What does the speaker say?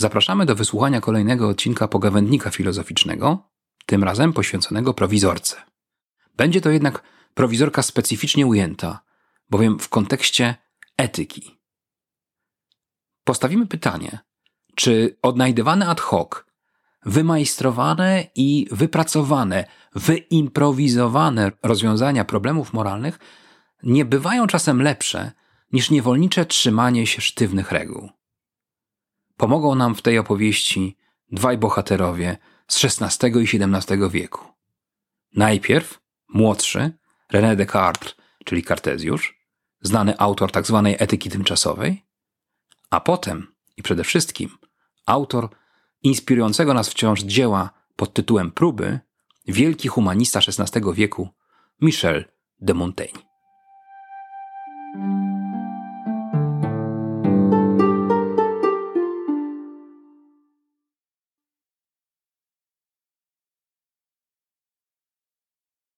Zapraszamy do wysłuchania kolejnego odcinka pogawędnika filozoficznego, tym razem poświęconego prowizorce. Będzie to jednak prowizorka specyficznie ujęta, bowiem w kontekście etyki. Postawimy pytanie, czy odnajdywane ad hoc, wymajstrowane i wypracowane, wyimprowizowane rozwiązania problemów moralnych nie bywają czasem lepsze niż niewolnicze trzymanie się sztywnych reguł. Pomogą nam w tej opowieści dwaj bohaterowie z XVI i XVII wieku. Najpierw młodszy René Descartes, czyli Kartezjusz, znany autor tzw. Tak etyki tymczasowej, a potem i przede wszystkim autor inspirującego nas wciąż dzieła pod tytułem Próby, wielki humanista XVI wieku Michel de Montaigne.